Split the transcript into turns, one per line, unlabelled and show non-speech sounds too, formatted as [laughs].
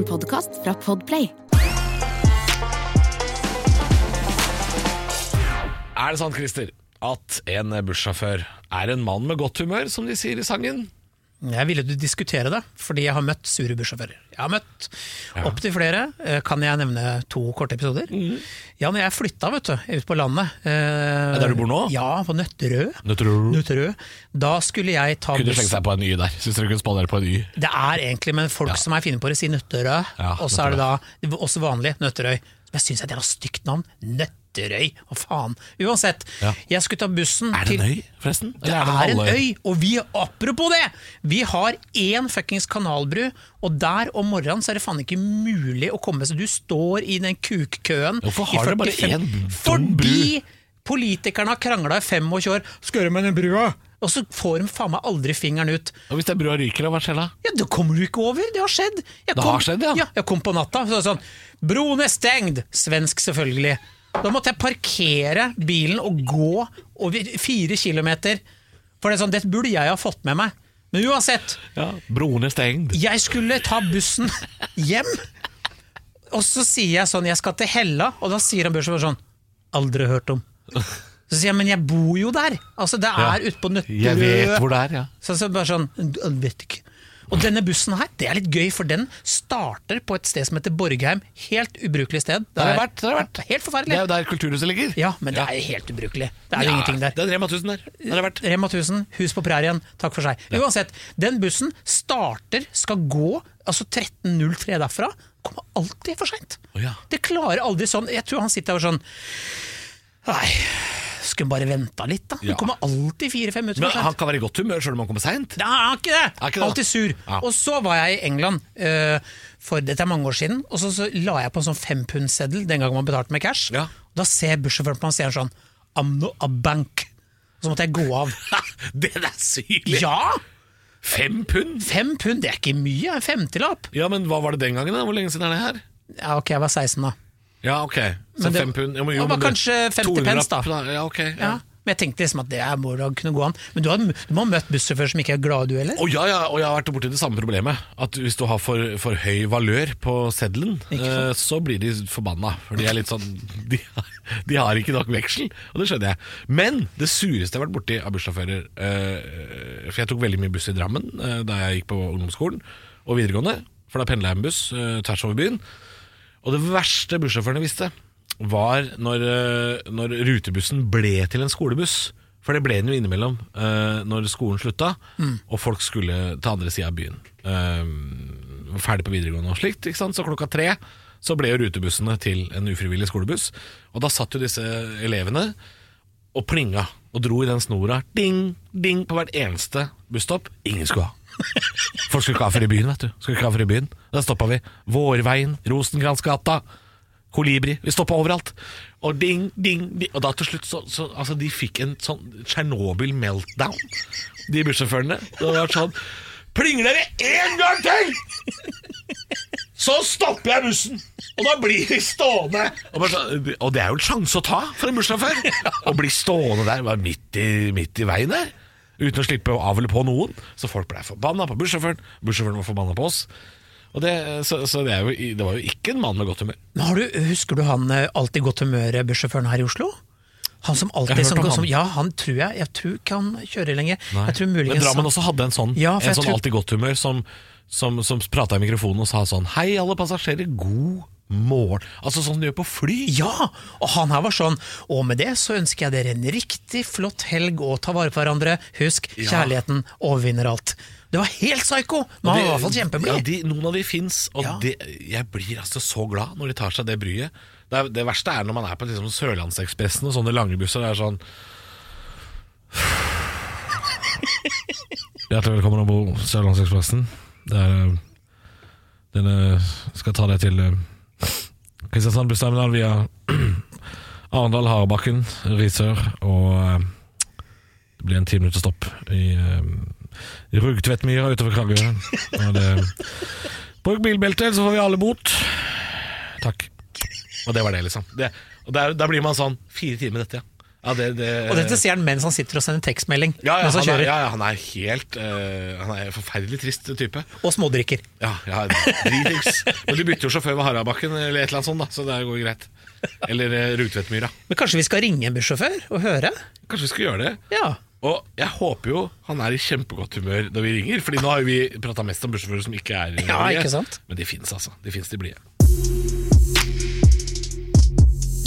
En podkast fra Podplay.
Er det sant, Christer, at en bussjåfør er en mann med godt humør, som de sier i sangen?
Jeg ville du diskutere det, fordi jeg har møtt sure bussjåfører. Jeg har møtt opptil flere. Eh, Kan jeg nevne to korte episoder? Ja, når jeg flytta vet du, ut på landet eh,
der du bor nå?
Ja, på Nøtterøy.
Nøtterøy.
Nøtterøy. Da skulle jeg ta
Kunne slenge seg på en Y der. Syns dere kunne spandere på en Y?
Det er egentlig, men folk som er fine på det, sier Nøtterøy.
Ja,
og så er det da også vanlig Nøtterøy. Men jeg syns det er et stygt navn. Nøtterøy, hva faen. Uansett,
Ja.
jeg skulle ta bussen
Er det en øy, forresten?
Det
Eller
er en øy, og vi, apropos det! Vi har én fuckings kanalbru, og der om morgenen så er det faen ikke mulig å komme seg Du står i den kukkøen
Hvorfor har dere bare
45
én dum
Fordi politikerne har krangla i 25 år. Skal gjøre med den brua? Og så får de faen meg aldri fingeren ut.
Og hvis den brua ryker, hva skjer da?
Ja, Det kommer du ikke over! Det har skjedd! Jeg
Det har skjedd, ja.
ja. Jeg kom på natta, så er det sånn Broen er stengd! Svensk, selvfølgelig. Da måtte jeg parkere bilen og gå over fire kilometer. For det er sånn, det burde jeg ha fått med meg. Men uansett,
Ja, Broen er stengt.
jeg skulle ta bussen hjem. Og så sier jeg sånn, jeg skal til Hella, og da sier han bussjåføren sånn Aldri hørt om. Så sier jeg, men jeg bor jo der! Altså, det er ja. på Nøtterøy.
Jeg vet hvor det er, ja.
Så, så bare sånn, «Du vet ikke. Og denne bussen her, det er litt gøy, for den starter på et sted som heter Borgheim. Helt ubrukelig sted. Det er-
vært, det har vært.
Helt forferdelig.
Det er jo der kulturhuset ligger.
Ja, men det er helt ubrukelig. Det er jo ingenting der.
Det er Rema 1000 der. Det har vært.
Rema 1000, hus på prærien, takk for seg. Uansett, den bussen starter, skal gå altså 13.03 derfra, kommer alltid for seint.
Oh, ja.
Det klarer aldri sånn Jeg tror han sitter der og sånn Nei, skulle bare venta litt, da. Han kommer alltid fire-fem minutter
Men han kan være i godt humør sjøl om han kommer seint.
Nei, han er ikke det!
Er ikke det, da?
Alltid sur.
Ja.
Og så var jeg i England uh, for dette er mange år siden, og så, så la jeg på en sånn fempundseddel den gangen man betalte med cash.
Ja.
Da ser bussjåføren på meg og sier sånn I'm not a bank. Og så måtte jeg gå av. [laughs]
Det er sykelig!
Ja!
Fem pund?
Fem pund, det er ikke mye. En femtilapp.
Ja, men hva var det den gangen? da? Hvor lenge siden er det her?
Ja, ok, jeg var 16 da.
Ja, ok. Så
Men det-
fem pund. jo, men
jo,
men det-
kanskje 50
200
pence, da.
Ja, ok.
Ja.
Ja.
Men jeg tenkte liksom at det må da kunne gå an. Men du har, du må ha møtt bussjåfører som ikke er glade, du heller?
Og ja, ja, og jeg har vært borti det samme problemet. At hvis du har for, for høy valør på seddelen,
Ikke
eh, så blir de forbanna. For de er litt sånn De har, de har ikke nok veksel, og det skjønner jeg. Men det sureste jeg har vært borti av bussjåfører eh, For jeg tok veldig mye buss i Drammen eh, da jeg gikk på ungdomsskolen og videregående. For da pendla jeg med buss eh, tvers over byen. Og det verste bussjåførene visste, var når, eh, når rutebussen ble til en skolebuss. For det ble den jo innimellom eh, når skolen slutta, og folk skulle til andre sida av byen. Eh, ferdig på videregående og slikt. Ikke sant? Så klokka tre så ble jo rutebussene til en ufrivillig skolebuss. Og da satt jo disse elevene og plinga og dro i den snora ding, ding på hvert eneste busstopp. Ingen skulle ha. Folk skulle ikke ha for i byen, vet du. Skulle ikke ha før i byen. Da stoppa vi. Vårveien, Rosenkransgata, Kolibri. Vi stoppa overalt. Og ding, ding, ding. Og da til slutt så, så Altså, de fikk en sånn Tsjernobyl-meltdown, de bussjåførene. Det var sånn Plinger dere én gang til! Så stopper jeg bussen, og da blir de stående. Og, bare sånn, og det er jo en sjanse å ta for en bussjåfør. [laughs] Å bli stående der bare midt i, midt i veien der. Uten å slippe av eller på noen. Så folk ble forbanna på bussjåføren. Bussjåføren var forbanna på oss. Og det, så så det, er jo, det var jo ikke en mann med godt humør.
Men Har du, husker du han eh, alltid godt humør-bussjåføren her i Oslo? Han som alltid som,
han.
som, Ja, han tror jeg Jeg tror ikke han kjører lenger. Jeg tror
Men
muligens
Drammen også hadde en sånn,
Ja,
en sånn
tror-
alltid godt humør som, som, som prata i mikrofonen og sa sånn Hei, alle passasjerer, god morgen. Altså sånn som de gjør på fly.
Ja, og han her var sånn Og med det så ønsker jeg dere en riktig flott helg og ta vare på hverandre. Husk,
Ja.
kjærligheten overvinner alt. Det var helt psyko, men han var i hvert fall
Ja, de, noen av de fins, og
Ja.
de, jeg blir altså så glad når de tar seg det bryet. Det, det verste er når man er på liksom Sørlandsekspressen og sånne lange busser. Det er sånn [sighs] Hjertelig velkommen om bord Sørlandsekspressen. Det er Denne skal ta deg til eh, Kristiansand bussterminal via [clears throat] Arendal, Harebakken, Risør og eh, det blir en ti minutter stopp i i Rugtvedtmyra utover Kragerø. [laughs] Bruk bilbelte, så får vi alle bot. Takk. Og det var det, liksom. Det, og der, der blir man sånn Fire timer med dette, ja. Ja, det, det,
Og dette sier han mens han sitter og sender tekstmelding.
ja, ja,
han
han er, ja, ja, han er helt uh, Han er en forferdelig trist type.
Og smådrikker.
Ja, ja dritings. Men de bytter jo sjåfør ved Harabakken eller et eller annet sånt, da, så det går greit. Eller uh, Rugtvedtmyra.
Men kanskje vi skal ringe en bussjåfør og høre?
Kanskje vi skal gjøre det?
Ja.
Og jeg håper jo han er i kjempegodt humør når vi ringer, Fordi nå har vi prata mest om bussjåfører som ikke er
Ja,
blide.
ikke sant?
Men de fins, altså. De fins, de blide.